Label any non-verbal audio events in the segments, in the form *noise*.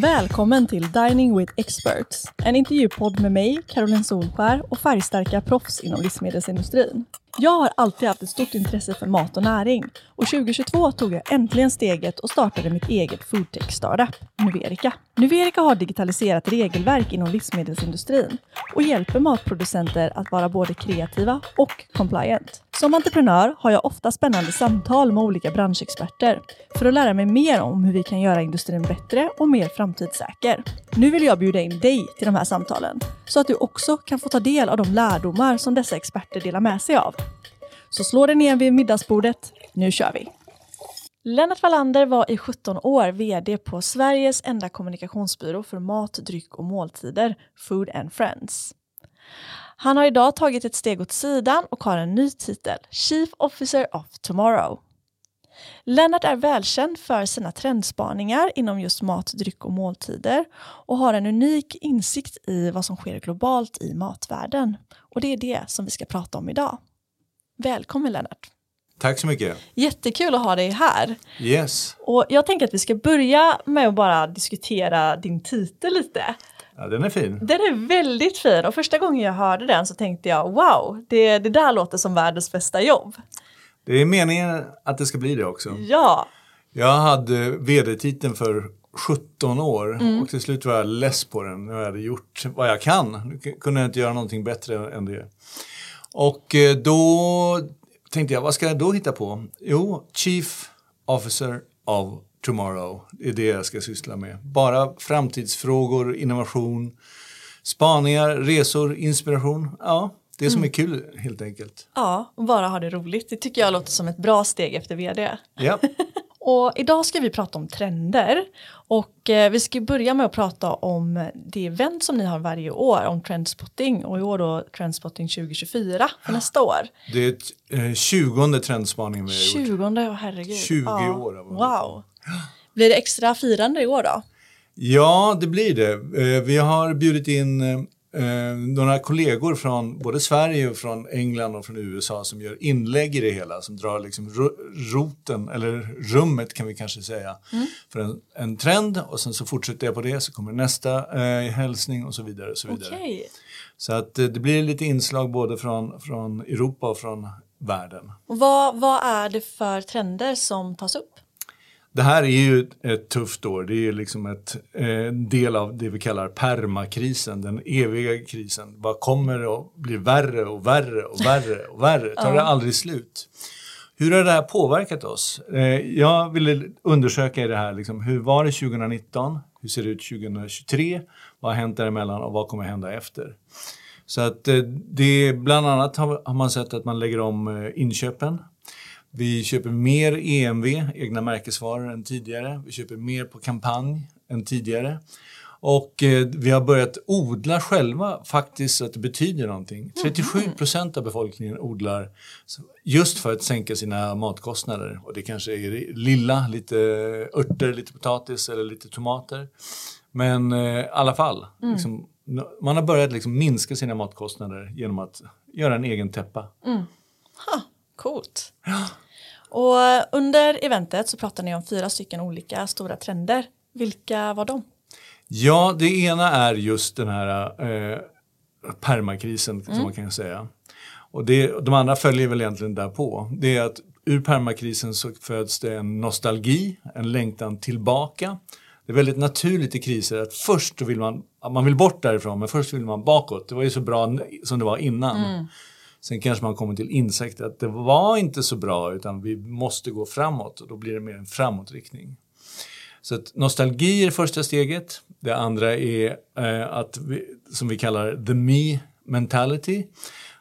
Välkommen till Dining with Experts, en intervjupodd med mig, Caroline Solskär och färgstarka proffs inom livsmedelsindustrin. Jag har alltid haft ett stort intresse för mat och näring och 2022 tog jag äntligen steget och startade mitt eget foodtech-startup, Nuverica. Nuverica har digitaliserat regelverk inom livsmedelsindustrin och hjälper matproducenter att vara både kreativa och compliant. Som entreprenör har jag ofta spännande samtal med olika branschexperter för att lära mig mer om hur vi kan göra industrin bättre och mer framtidssäker. Nu vill jag bjuda in dig till de här samtalen så att du också kan få ta del av de lärdomar som dessa experter delar med sig av. Så slå dig ner vid middagsbordet. Nu kör vi! Lennart Wallander var i 17 år VD på Sveriges enda kommunikationsbyrå för mat, dryck och måltider, Food and Friends. Han har idag tagit ett steg åt sidan och har en ny titel, Chief Officer of Tomorrow. Lennart är välkänd för sina trendspaningar inom just mat, dryck och måltider och har en unik insikt i vad som sker globalt i matvärlden. Och det är det som vi ska prata om idag. Välkommen Lennart! Tack så mycket! Jättekul att ha dig här! Yes! Och jag tänker att vi ska börja med att bara diskutera din titel lite. Ja, den är fin. Den är väldigt fin och första gången jag hörde den så tänkte jag wow, det, det där låter som världens bästa jobb. Det är meningen att det ska bli det också. Ja. Jag hade vd-titeln för 17 år mm. och till slut var jag less på den. Jag hade gjort vad jag kan. Nu kunde jag inte göra någonting bättre än det. Och eh, då tänkte jag, vad ska jag då hitta på? Jo, Chief Officer of Tomorrow. Det är det jag ska syssla med. Bara framtidsfrågor, innovation, spaningar, resor, inspiration. Ja, det som mm. är kul helt enkelt. Ja, och bara ha det roligt. Det tycker jag låter som ett bra steg efter vd. Ja. *laughs* och idag ska vi prata om trender och eh, vi ska börja med att prata om det event som ni har varje år om Trendspotting och i år då Trendspotting 2024 för nästa år. Det är ett, eh, 20 trendspaningen vi har gjort. 20, oh, herregud. 20 ja. år Wow. Blir det extra firande i år då? Ja, det blir det. Eh, vi har bjudit in eh, några kollegor från både Sverige och från England och från USA som gör inlägg i det hela, som drar liksom roten, eller rummet kan vi kanske säga, mm. för en, en, trend och sen så fortsätter jag på det så kommer nästa eh, hälsning och så vidare. Och så vidare. Okay. så att eh, det blir lite inslag både från, från Europa och från världen. Och vad, vad är det för trender som tas upp? Det här är ju ett tufft år. Det är liksom ett, en eh, del av det vi kallar permakrisen, den eviga krisen. Vad kommer att bli värre och värre och värre och värre? *laughs* Tar det aldrig slut? Hur har det här påverkat oss? Eh, jag ville undersöka i det här, liksom, hur var det 2019? Hur ser det ut 2023? Vad har hänt däremellan och vad kommer hända efter? Så att eh, det bland annat har man sett att man lägger om inköpen. Vi köper mer EMV, egna märkesvaror, än tidigare. Vi köper mer på kampanj än tidigare. Och eh, vi har börjat odla själva faktiskt så att det betyder någonting. 37 mhm. procent av befolkningen odlar just för att sänka sina matkostnader. Och det kanske är lilla, lite örter, lite potatis eller lite tomater. Men eh, i alla fall, mm. liksom, man har börjat liksom minska sina matkostnader genom att göra en egen täppa. Mm. Ha, coolt. Ja. Och under eventet så pratade ni om fyra stycken olika stora trender. Vilka var de? Ja, det ena är just den här eh, permakrisen mm. som man kan säga. Och det, de andra följer väl egentligen därpå. Det är att ur permakrisen så föds det en nostalgi, en längtan tillbaka. Det är väldigt naturligt i kriser att först vill man, man vill bort därifrån men först vill man bakåt. Det var ju så bra som det var innan. Mm. Sen kanske man kommer till insikt att det var inte så bra utan vi måste gå framåt och då blir det mer en framåtriktning. Så att nostalgi är första steget. Det andra är eh, att vi, som vi kallar the me mentality.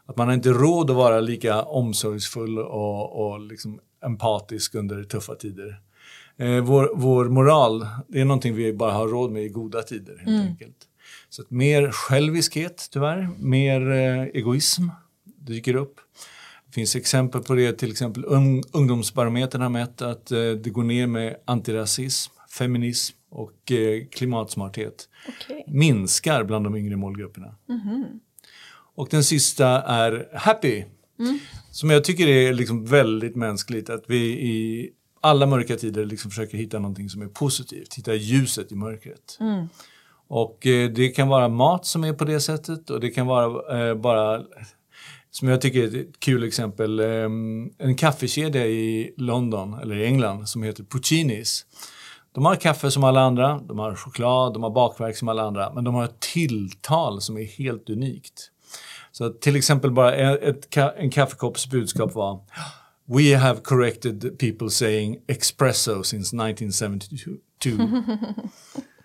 Att man har inte råd att vara lika omsorgsfull och, och liksom empatisk under tuffa tider. Eh, vår, vår moral, det är någonting vi bara har råd med i goda tider helt mm. enkelt. Så att mer själviskhet tyvärr, mer eh, egoism dyker upp. Det finns exempel på det, till exempel Ungdomsbarometern har mätt att eh, det går ner med antirasism, feminism och eh, klimatsmarthet. Okay. Minskar bland de yngre målgrupperna. Mm -hmm. Och den sista är happy. Mm. Som jag tycker är liksom väldigt mänskligt att vi i alla mörka tider liksom försöker hitta någonting som är positivt, hitta ljuset i mörkret. Och eh, det kan vara mat som är på det sättet och det kan vara eh, bara som jag tycker är ett kul exempel, ehm, en kaffekedja i London, eller i England, som heter Puccinis. De har kaffe som alla andra, de har choklad, de har bakverk som alla andra, men de har ett tilltal som är helt unikt. Så till exempel bara ett, en kaffekopps budskap var We have corrected people saying espresso since 1972. *laughs*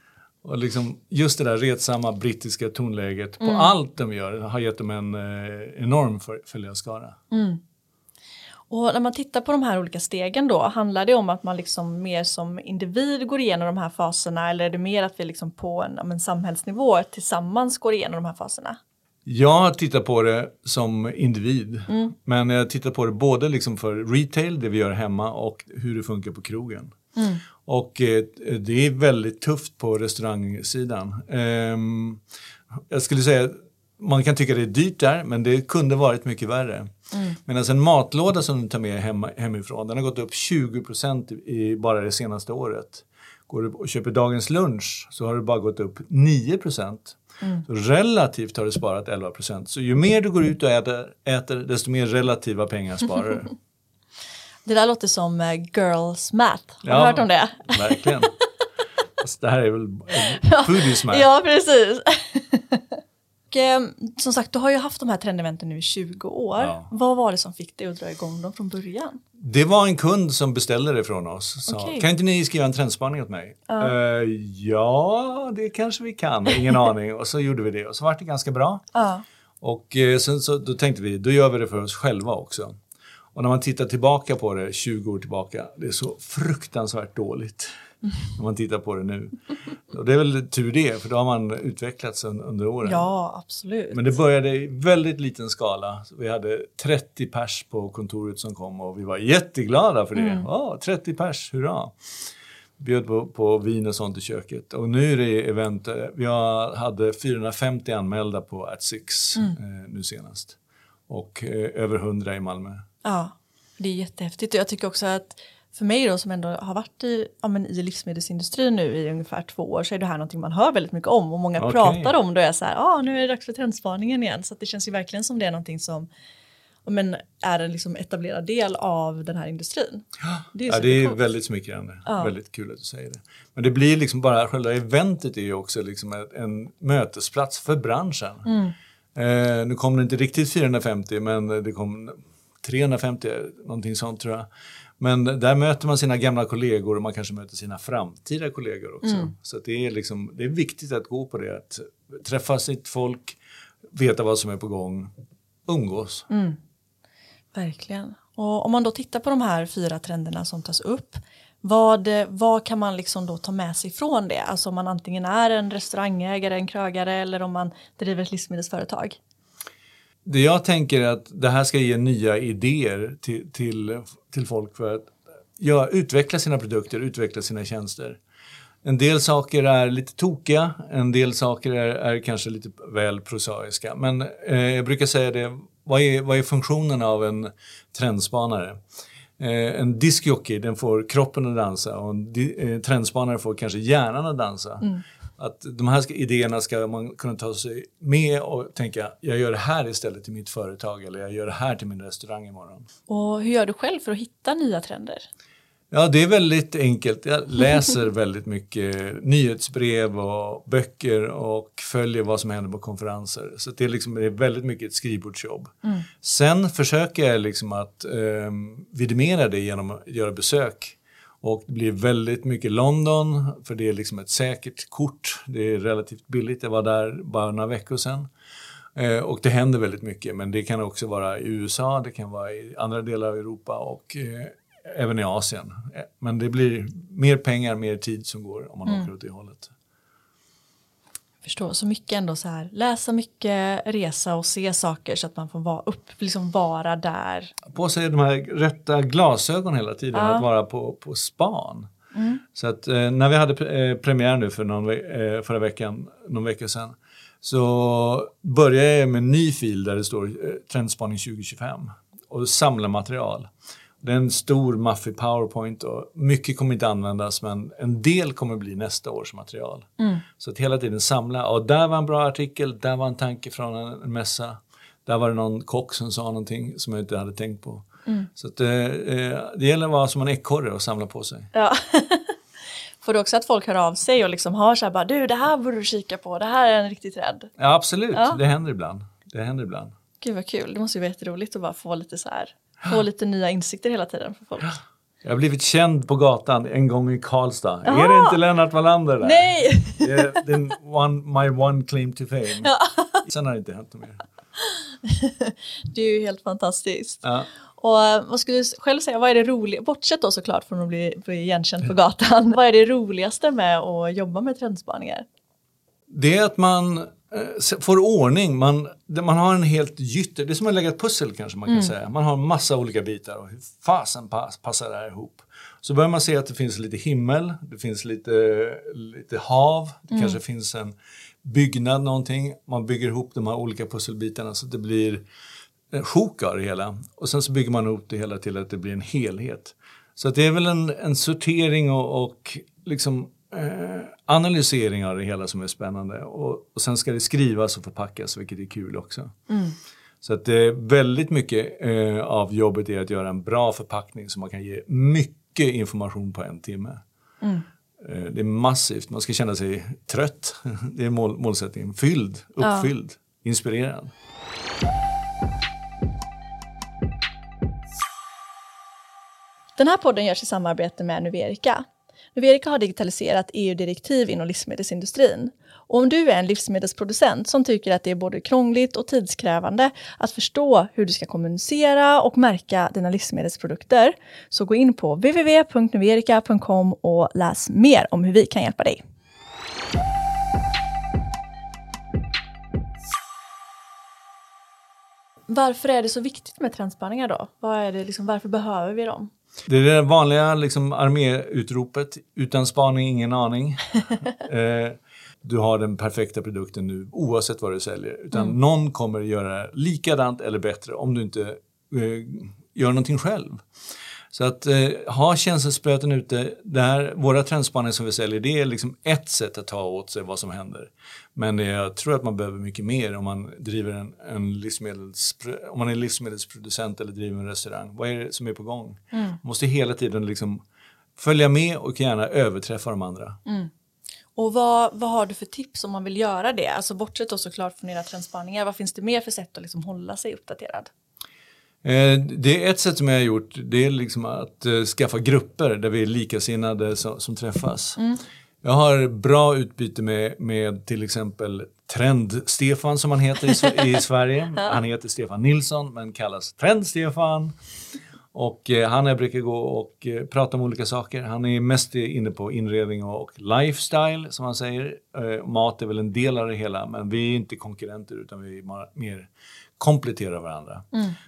Och liksom just det där retsamma brittiska tonläget på mm. allt de gör har gett dem en eh, enorm följarskara. Mm. Och när man tittar på de här olika stegen då, handlar det om att man liksom mer som individ går igenom de här faserna eller är det mer att vi liksom på en, en samhällsnivå tillsammans går igenom de här faserna? Jag tittar på det som individ, mm. men jag tittar på det både liksom för retail, det vi gör hemma, och hur det funkar på krogen. Mm. Och eh, det är väldigt tufft på restaurangsidan. Eh, jag skulle säga man kan tycka det är dyrt där, men det kunde varit mycket värre. Mm. Medan en matlåda som du tar med hem, hemifrån, den har gått upp 20 i bara det senaste året. Går du och köper dagens lunch så har det bara gått upp 9 Mm. Så relativt har du sparat 11% Så ju mer du går ut och äter, äter desto mer relativa pengar sparar du. *laughs* Det där låter som uh, girls math. Har ja, du hört om det? Verkligen. *laughs* alltså, det här är väl foodies math. Ja, precis. *laughs* och, eh, som sagt, du har ju haft de här trendeventen nu i 20 år. Ja. Vad var det som fick dig att dra igång dem från början? Det var en kund som beställde det från oss. Sa, okay. Kan inte ni skriva en trendspaning åt mig? Uh. Uh, ja, det kanske vi kan. Ingen *laughs* aning. Och så gjorde vi det och så var det ganska bra. Uh. Och eh, sen så då tänkte vi, då gör vi det för oss själva också. Och när man tittar tillbaka på det 20 år tillbaka, det är så fruktansvärt dåligt. När man tittar på det nu. Och det är väl tur det, för då har man utvecklats under åren. Ja, absolut. Men det började i väldigt liten skala. Vi hade 30 pers på kontoret som kom och vi var jätteglada för det. Mm. Oh, 30 pers, hurra! bjöd på, på vin och sånt i köket. Och nu är det event, vi hade 450 anmälda på At Six mm. eh, nu senast. Och eh, över 100 i Malmö. Ja, det är jättehäftigt. Och jag tycker också att för mig då som ändå har varit i, ja, men i livsmedelsindustrin nu i ungefär två år så är det här någonting man hör väldigt mycket om och många okay. pratar om då är så här, ah, nu är det dags för trendspaningen igen. Så det känns ju verkligen som det är någonting som men, är en liksom etablerad del av den här industrin. *gasps* Det är, ja, det är väldigt smickrande. Ja. Väldigt kul att du säger det. Men det blir liksom bara, själva eventet är ju också liksom en, en mötesplats för branschen. Mm. Eh, nu kom det inte riktigt 450 men det kom 350, någonting sånt tror jag. Men där möter man sina gamla kollegor och man kanske möter sina framtida kollegor också. Mm. Så det, är liksom, det är viktigt att gå på det, att träffa sitt folk, veta vad som är på gång, umgås. Mm. Verkligen. Och om man då tittar på de här fyra trenderna som tas upp, vad, vad kan man liksom då ta med sig från det? Alltså om man antingen är en restaurangägare, en krögare eller om man driver ett livsmedelsföretag. Det jag tänker är att det här ska ge nya idéer till, till, till folk för att ja, utveckla sina produkter, utveckla sina tjänster. En del saker är lite tokiga, en del saker är, är kanske lite väl prosaiska. Men eh, jag brukar säga det, vad är, vad är funktionen av en trendspanare? Eh, en diskjockey den får kroppen att dansa och en eh, trendspanare får kanske hjärnan att dansa. Mm. Att de här idéerna ska man kunna ta sig med och tänka, jag gör det här istället till mitt företag eller jag gör det här till min restaurang imorgon. Och hur gör du själv för att hitta nya trender? Ja, det är väldigt enkelt. Jag läser *laughs* väldigt mycket nyhetsbrev och böcker och följer vad som händer på konferenser. Så det är, liksom, det är väldigt mycket ett skrivbordsjobb. Mm. Sen försöker jag liksom att eh, vidimera det genom att göra besök och det blir väldigt mycket London, för det är liksom ett säkert kort. Det är relativt billigt. Jag var där bara några veckor sedan. Eh, och det händer väldigt mycket, men det kan också vara i USA, det kan vara i andra delar av Europa och eh, även i Asien. Eh, men det blir mer pengar, mer tid som går om man mm. åker åt det hållet förstår. Så mycket ändå så här, läsa mycket, resa och se saker så att man får vara, upp, liksom vara där. På sig de här rätta glasögon hela tiden, ja. att vara på, på span. Mm. Så att eh, när vi hade eh, premiär nu för någon, eh, förra veckan, någon vecka sedan, så började jag med en ny fil där det står eh, Trendspaning 2025 och samla material. Det är en stor maffig powerpoint och mycket kommer inte användas men en del kommer bli nästa års material. Så att hela tiden samla, och där var en bra artikel, där var en tanke från en, en mässa, där var det någon kock som sa någonting som jag inte hade tänkt på. Så att, eh, eh, det gäller att vara som en ekorre och samla på sig. Ja. *laughs* Får du också att folk hör av sig och liksom har så här bara du det här borde du kika på, det här är en riktig trend. Ja absolut, Ja. det händer ibland. Det händer ibland. Gud vad kul, det måste ju vara jätteroligt att bara få lite så här, få lite nya insikter hela tiden för folk. Jag har blivit känd på gatan en gång i Karlstad. Är det inte Lennart Wallander där? Nej! Det är den one, my one claim to fame. Sen har det inte hänt mer. Det är ju helt fantastiskt. Ja. Och eh, vad skulle du själv säga, vad är det roliga, bortsett då såklart från att bli, bli igenkänd på gatan, *laughs* vad är det roligaste med att jobba med trendspaningar? Det är att man får ordning. Man, man har en helt gytter. Det är som att lägga ett pussel kanske man kan säga. Man har massa olika bitar och hur fasen pass, passar det här ihop? Så börjar man se att det finns lite himmel, det finns lite, lite hav, det kanske finns en byggnad någonting. Man bygger ihop de här olika pusselbitarna så att det blir en sjok av det hela. Och sen så bygger man ihop det hela till att det blir en helhet. Så att det är väl en, en sortering och, och liksom eh, analysering av det hela som är spännande. Och, och sen ska det skrivas och förpackas, vilket är kul också. Så att det är väldigt mycket eh, av jobbet är att göra en bra förpackning så man kan ge mycket information på en timme. Eh, det är massivt, man ska känna sig trött. *laughs* Det är mål, målsättningen. Fylld, uppfylld, inspirerad. Den här podden görs i samarbete med Nuverica. Nuverica har digitaliserat EU-direktiv inom livsmedelsindustrin. Och om du är en livsmedelsproducent som tycker att det är både krångligt och tidskrävande att förstå hur du ska kommunicera och märka dina livsmedelsprodukter så gå in på www.nuverica.com och läs mer om hur vi kan hjälpa dig. Varför är det så viktigt med trendspaningar då? Vad är det liksom, varför behöver vi dem? Det är det vanliga liksom, arméutropet, utan spaning ingen aning. *laughs* eh, du har den perfekta produkten nu oavsett vad du säljer. Utan någon kommer göra likadant eller bättre om du inte eh, gör någonting själv. Så att eh, ha känselspröten ute, där våra trendspaningar som vi säljer, det är liksom ett sätt att ta åt sig vad som händer. Men eh, jag tror att man behöver mycket mer om man driver en, en livsmedels, om man är livsmedelsproducent eller driver en restaurang. Vad är det som är på gång? Man måste hela tiden liksom följa med och gärna överträffa de andra. Och vad, vad har du för tips om man vill göra det? Alltså bortsett då såklart från era trendspaningar, vad finns det mer för sätt att liksom hålla sig uppdaterad? Eh, Det är ett sätt som jag har gjort, det är liksom att eh, skaffa grupper där vi är likasinnade som, som träffas. Jag har bra utbyte med, med till exempel Trend-Stefan som han heter i, i *laughs* Sverige. Han heter Stefan Nilsson men kallas Trend-Stefan. Och eh, han och jag brukar gå och eh, prata om olika saker. Han är mest inne på inredning och, och lifestyle som han säger. Eh, mat är väl en del av det hela men vi är inte konkurrenter utan vi är mer kompletterar varandra.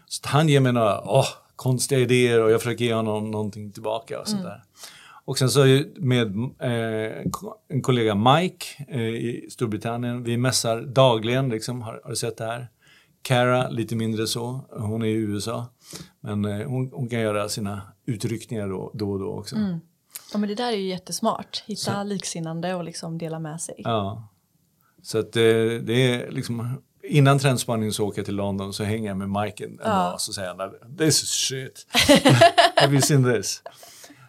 Så att han ger mig några åh, konstiga idéer och jag försöker ge honom någonting tillbaka och sånt där. Och sen så med eh, en kollega Mike eh, i Storbritannien, vi mässar dagligen, liksom, har, har du sett det här? Cara, lite mindre så, hon är i USA. Men eh, hon, hon kan göra sina utryckningar då, då och då också. Ja men det där är ju jättesmart, hitta liksinnande och liksom dela med sig. Ja. Så att eh, det är liksom, innan trendspaningen så åker jag till London så hänger jag med Mike en en dag och så säger han this is shit. *laughs* Have you seen this?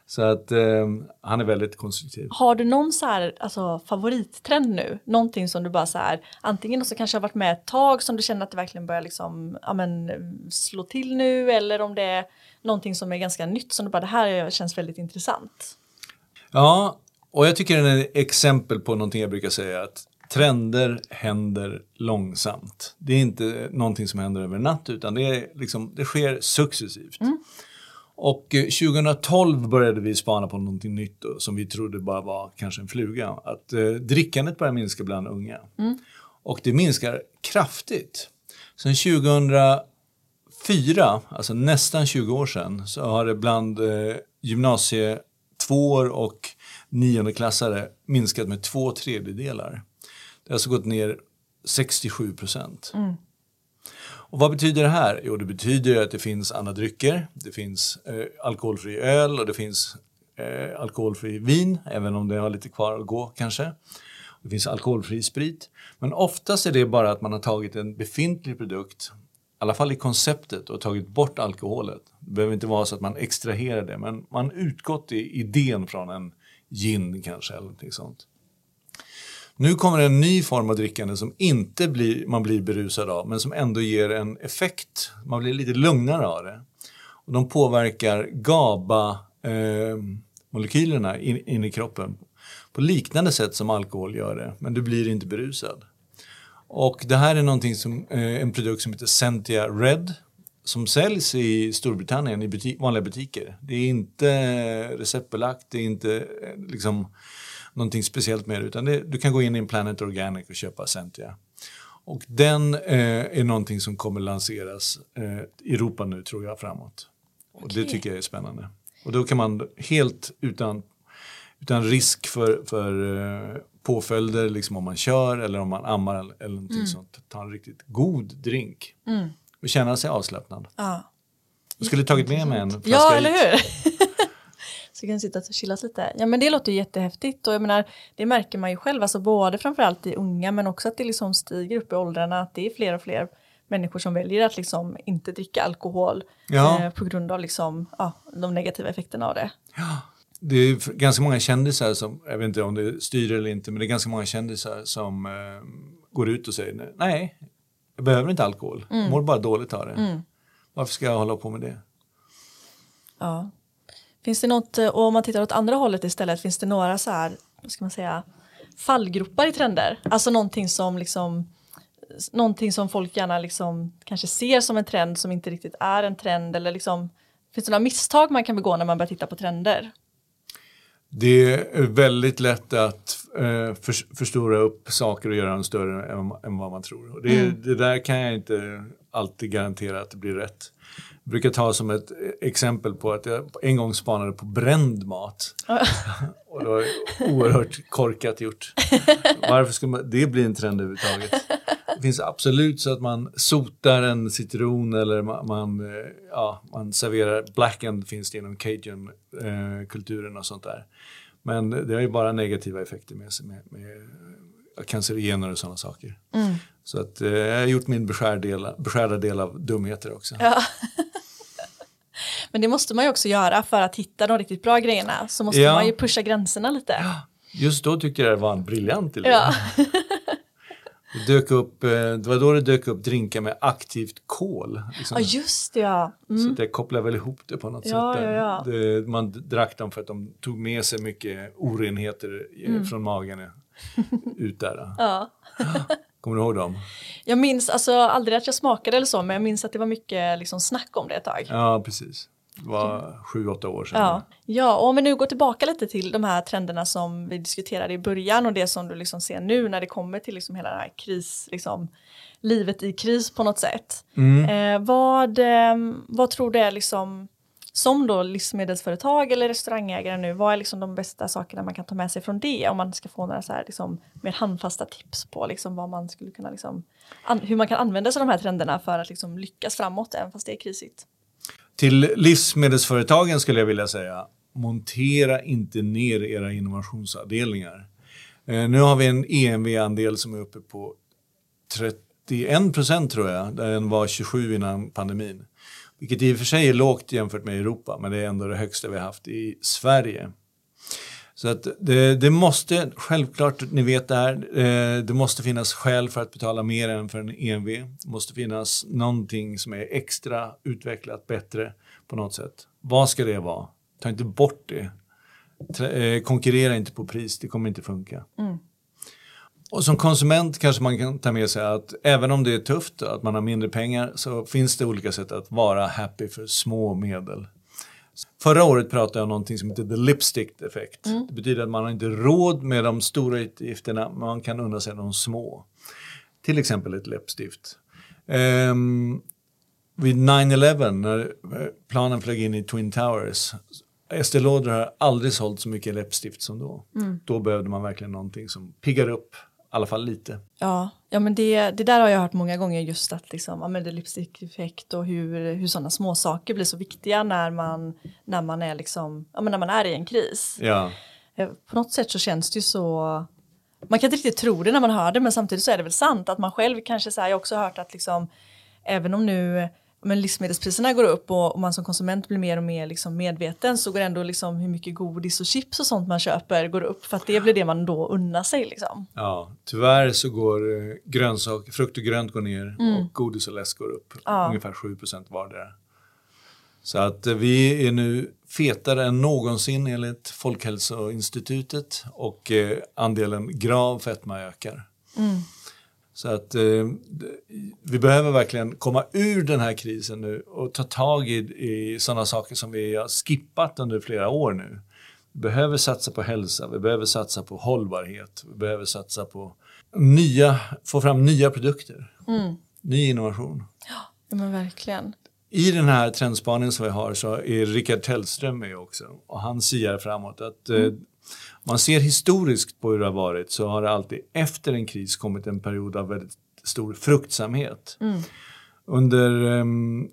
Så att eh, han är väldigt konstruktiv. Har du någon så här, alltså, favorittrend nu? Någonting som du bara så här, antingen så kanske har varit med ett tag som du känner att det verkligen börjar liksom, ja, men, slå till nu eller om det är någonting som är ganska nytt som du bara det här känns väldigt intressant. Ja, och jag tycker den är ett exempel på någonting jag brukar säga att trender händer långsamt. Det är inte någonting som händer över en natt utan det, är liksom, det sker successivt. Och eh, 2012 började vi spana på någonting nytt då, som vi trodde bara var kanske en fluga. Att eh, drickandet börjar minska bland unga. Och det minskar kraftigt. Sen 2004, alltså nästan 20 år sedan, så har det bland eh, gymnasie tvåor och niondeklassare minskat med två tredjedelar. Det har alltså gått ner 67 procent. Och vad betyder det här? Jo, det betyder att det finns andra drycker, det finns eh, alkoholfri öl och det finns eh, alkoholfri vin, även om det har lite kvar att gå kanske. Det finns alkoholfri sprit. Men oftast är det bara att man har tagit en befintlig produkt, i alla fall i konceptet, och tagit bort alkoholet. Det behöver inte vara så att man extraherar det, men man utgått i idén från en gin kanske eller någonting sånt. Nu kommer en ny form av drickande som inte blir, man blir berusad av men som ändå ger en effekt. Man blir lite lugnare av det. Och de påverkar GABA-molekylerna eh, in, in, i kroppen på liknande sätt som alkohol gör det, men du blir inte berusad. Och det här är någonting som, eh, en produkt som heter Sentia Red som säljs i Storbritannien i buti vanliga butiker. Det är inte receptbelagt, det är inte eh, liksom någonting speciellt med det, utan det, du kan gå in i Planet Organic och köpa Sentia. Och den eh, är någonting som kommer lanseras eh, i Europa nu tror jag framåt. Och okay. det tycker jag är spännande. Och då kan man helt utan, utan risk för, för eh, påföljder liksom om man kör eller om man ammar eller, eller någonting mm. sånt, ta en riktigt god drink. Mm. Och känna sig avslappnad. Ja. Jag skulle tagit med mig en flaska Ja, eller hur? Så kan sitta och chillas lite. Ja men det låter ju jättehäftigt och jag menar det märker man ju själv, alltså både framförallt i unga men också att det liksom stiger upp i åldrarna, att det är fler och fler människor som väljer att liksom inte dricka alkohol ja. eh, på grund av liksom, ja, de negativa effekterna av det. Ja. Det är ganska många kändisar som, jag vet inte om det styr eller inte, men det är ganska många kändisar som eh, går ut och säger nej, jag behöver inte alkohol, mm. mår bara dåligt av det. Mm. Varför ska jag hålla på med det? Ja, Finns det något, och om man tittar åt andra hållet istället, finns det några så här, vad ska man säga, fallgropar i trender? Alltså någonting som liksom någonting som folk gärna liksom kanske ser som en trend som inte riktigt är en trend eller liksom finns det några misstag man kan begå när man börjar titta på trender? Det är väldigt lätt att eh, för, förstora upp saker och göra dem större än, än vad man tror. Det, mm. det där kan jag inte alltid garantera att det blir rätt. Brukar ta som ett exempel på att jag en gång spanade på bränd mat. och det var oerhört korkat gjort. Varför ska man, det bli en trend överhuvudtaget? Det finns absolut så att man sotar en citron eller man, man, eh, ja, man serverar blackened finns det inom cajun-kulturen eh, och sånt där. Men det har ju bara negativa effekter med sig med, med cancerogener och sådana saker. Mm. Så att, eh, jag har gjort min beskärda del, beskärda del av dumheter också. Ja. Men det måste man ju också göra för att hitta de riktigt bra grejerna. Så måste ja. man ju pusha gränserna lite. Just då tyckte jag det var en briljant idé. Ja. *laughs* Det, dök upp, eh, det var då det dök upp drinkar med aktivt kol. Liksom. Ja just det ja. Mm. Så det kopplar väl ihop det på något ja, sätt. Ja, ja. Det, man drack dem för att de tog med sig mycket orenheter mm. från magen *laughs* ut där. Ja. *gasps* Kommer du ihåg dem? Jag minns, alltså aldrig att jag smakade eller så, men jag minns att det var mycket liksom, snack om det ett tag. Ja, precis. Var sju, åtta år sedan. Ja. ja, och om vi nu går tillbaka lite till de här trenderna som vi diskuterade i början och det som du liksom ser nu när det kommer till liksom hela det här kris, liksom, livet i kris på något sätt. Mm. Eh, vad, eh, vad tror du är liksom som då livsmedelsföretag eller restaurangägare nu, vad är liksom de bästa sakerna man kan ta med sig från det om man ska få några så här liksom mer handfasta tips på liksom vad man skulle kunna liksom, hur man kan använda sig av de här trenderna för att liksom lyckas framåt även fast det är krisigt. Till livsmedelsföretagen skulle jag vilja säga, montera inte ner era innovationsavdelningar. Eh, nu har vi en EMV-andel som är uppe på 31 procent tror jag, där den var 27 innan pandemin. Vilket i och för sig är lågt jämfört med Europa, men det är ändå det högsta vi har haft i Sverige. Så att det, det måste, självklart, ni vet det här, eh, det måste finnas skäl för att betala mer än för en EMV. Det måste finnas någonting som är extra utvecklat, bättre på något sätt. Vad ska det vara? Ta inte bort det. Eh, konkurrera inte på pris, det kommer inte funka. Mm. Och som konsument kanske man kan ta med sig att även om det är tufft, att man har mindre pengar, så finns det olika sätt att vara happy för små medel. Förra året pratade jag om någonting som heter the lipstick effect. Mm. Det betyder att man har inte råd med de stora utgifterna, men man kan unna sig de små. Till exempel ett läppstift. Um, vid 9-11, när planen flög in i Twin Towers, Estée Lauder har aldrig sålt så mycket läppstift som då. Mm. Då behövde man verkligen någonting som piggar upp alla fall lite. Ja, ja men det, det där har jag hört många gånger just att liksom, ja, men det lipstick-effekt och hur, hur sådana små saker blir så viktiga när man, när man, är, liksom, ja, men när man är i en kris. Ja, Eh, På något sätt så känns det ju så man kan inte riktigt tro det när man hör det men samtidigt så är det väl sant att man själv kanske så här, jag har också hört att liksom även om nu men livsmedelspriserna går upp och, och man som konsument blir mer och mer liksom medveten så går ändå liksom hur mycket godis och chips och sånt man köper går upp för att det blir det man då unnar sig liksom. ja. tyvärr så går eh, grönsak, frukt och grönt går ner och godis och läsk går upp. Ja. Ungefär 7 procent vardera. Så att eh, vi är nu fetare än någonsin enligt Folkhälsoinstitutet och eh, andelen grav fetma ökar. Så att eh, vi behöver verkligen komma ur den här krisen nu och ta tag i, i sådana saker som vi har skippat under flera år nu. Vi behöver satsa på hälsa, vi behöver satsa på hållbarhet, vi behöver satsa på nya, få fram nya produkter, ny innovation. Ja men verkligen. I den här trendspaningen som vi har så är Rickard Tellström med också och han siar framåt att eh, om man ser historiskt på hur det har varit så har det alltid efter en kris kommit en period av väldigt stor fruktsamhet. Under ehm,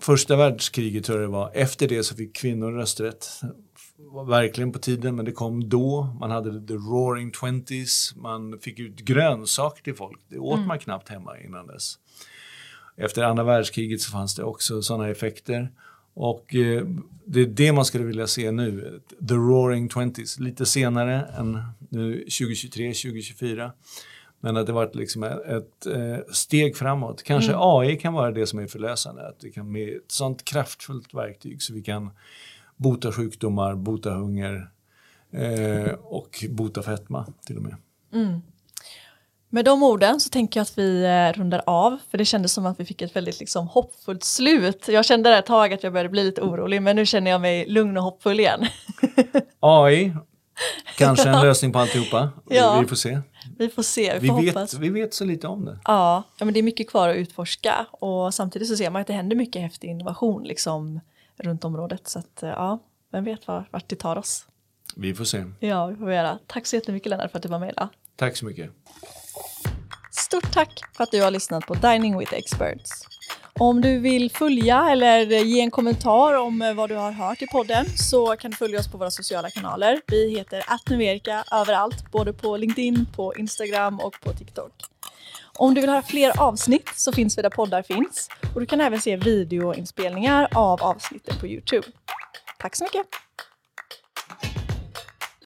första världskriget tror jag det var, efter det så fick kvinnor rösträtt. var verkligen på tiden men det kom då. Man hade the roaring twenties, man fick ut grönsaker till folk. Det åt man knappt hemma innan dess. Efter andra världskriget så fanns det också sådana effekter. Och eh, det är det man skulle vilja se nu, the roaring twenties, lite senare än nu 2023, 2024. Men att det varit liksom ett, ett eh, steg framåt. Kanske AI kan vara det som är förlösande, att det kan bli ett sånt kraftfullt verktyg så vi kan bota sjukdomar, bota hunger eh, och bota fetma till och med. Med de orden så tänker jag att vi eh, rundar av för det kändes som att vi fick ett väldigt liksom, hoppfullt slut. Jag kände där ett tag att jag började bli lite orolig men nu känner jag mig lugn och hoppfull igen. *laughs* AI, kanske en lösning på alltihopa. *laughs* Ja. Vi, vi får se. Vi får se, vi Vi får vet, hoppas. vi vet så lite om det. Ja, ja, men det är mycket kvar att utforska och samtidigt så ser man att det händer mycket häftig innovation liksom, runt området. Så att, eh, ja, vem vet var, vart det tar oss. Vi får se. Ja, vi får göra. Tack så jättemycket Lennart för att du var med idag. Tack så mycket. Stort tack för att du har lyssnat på Dining with Experts. Om du vill följa eller ge en kommentar om eh, vad du har hört i podden så kan du följa oss på våra sociala kanaler. Vi heter attnumerika överallt, både på LinkedIn, på Instagram och på TikTok. Om du vill höra fler avsnitt så finns vi där poddar finns och du kan även se videoinspelningar av avsnitten på Youtube. Tack så mycket!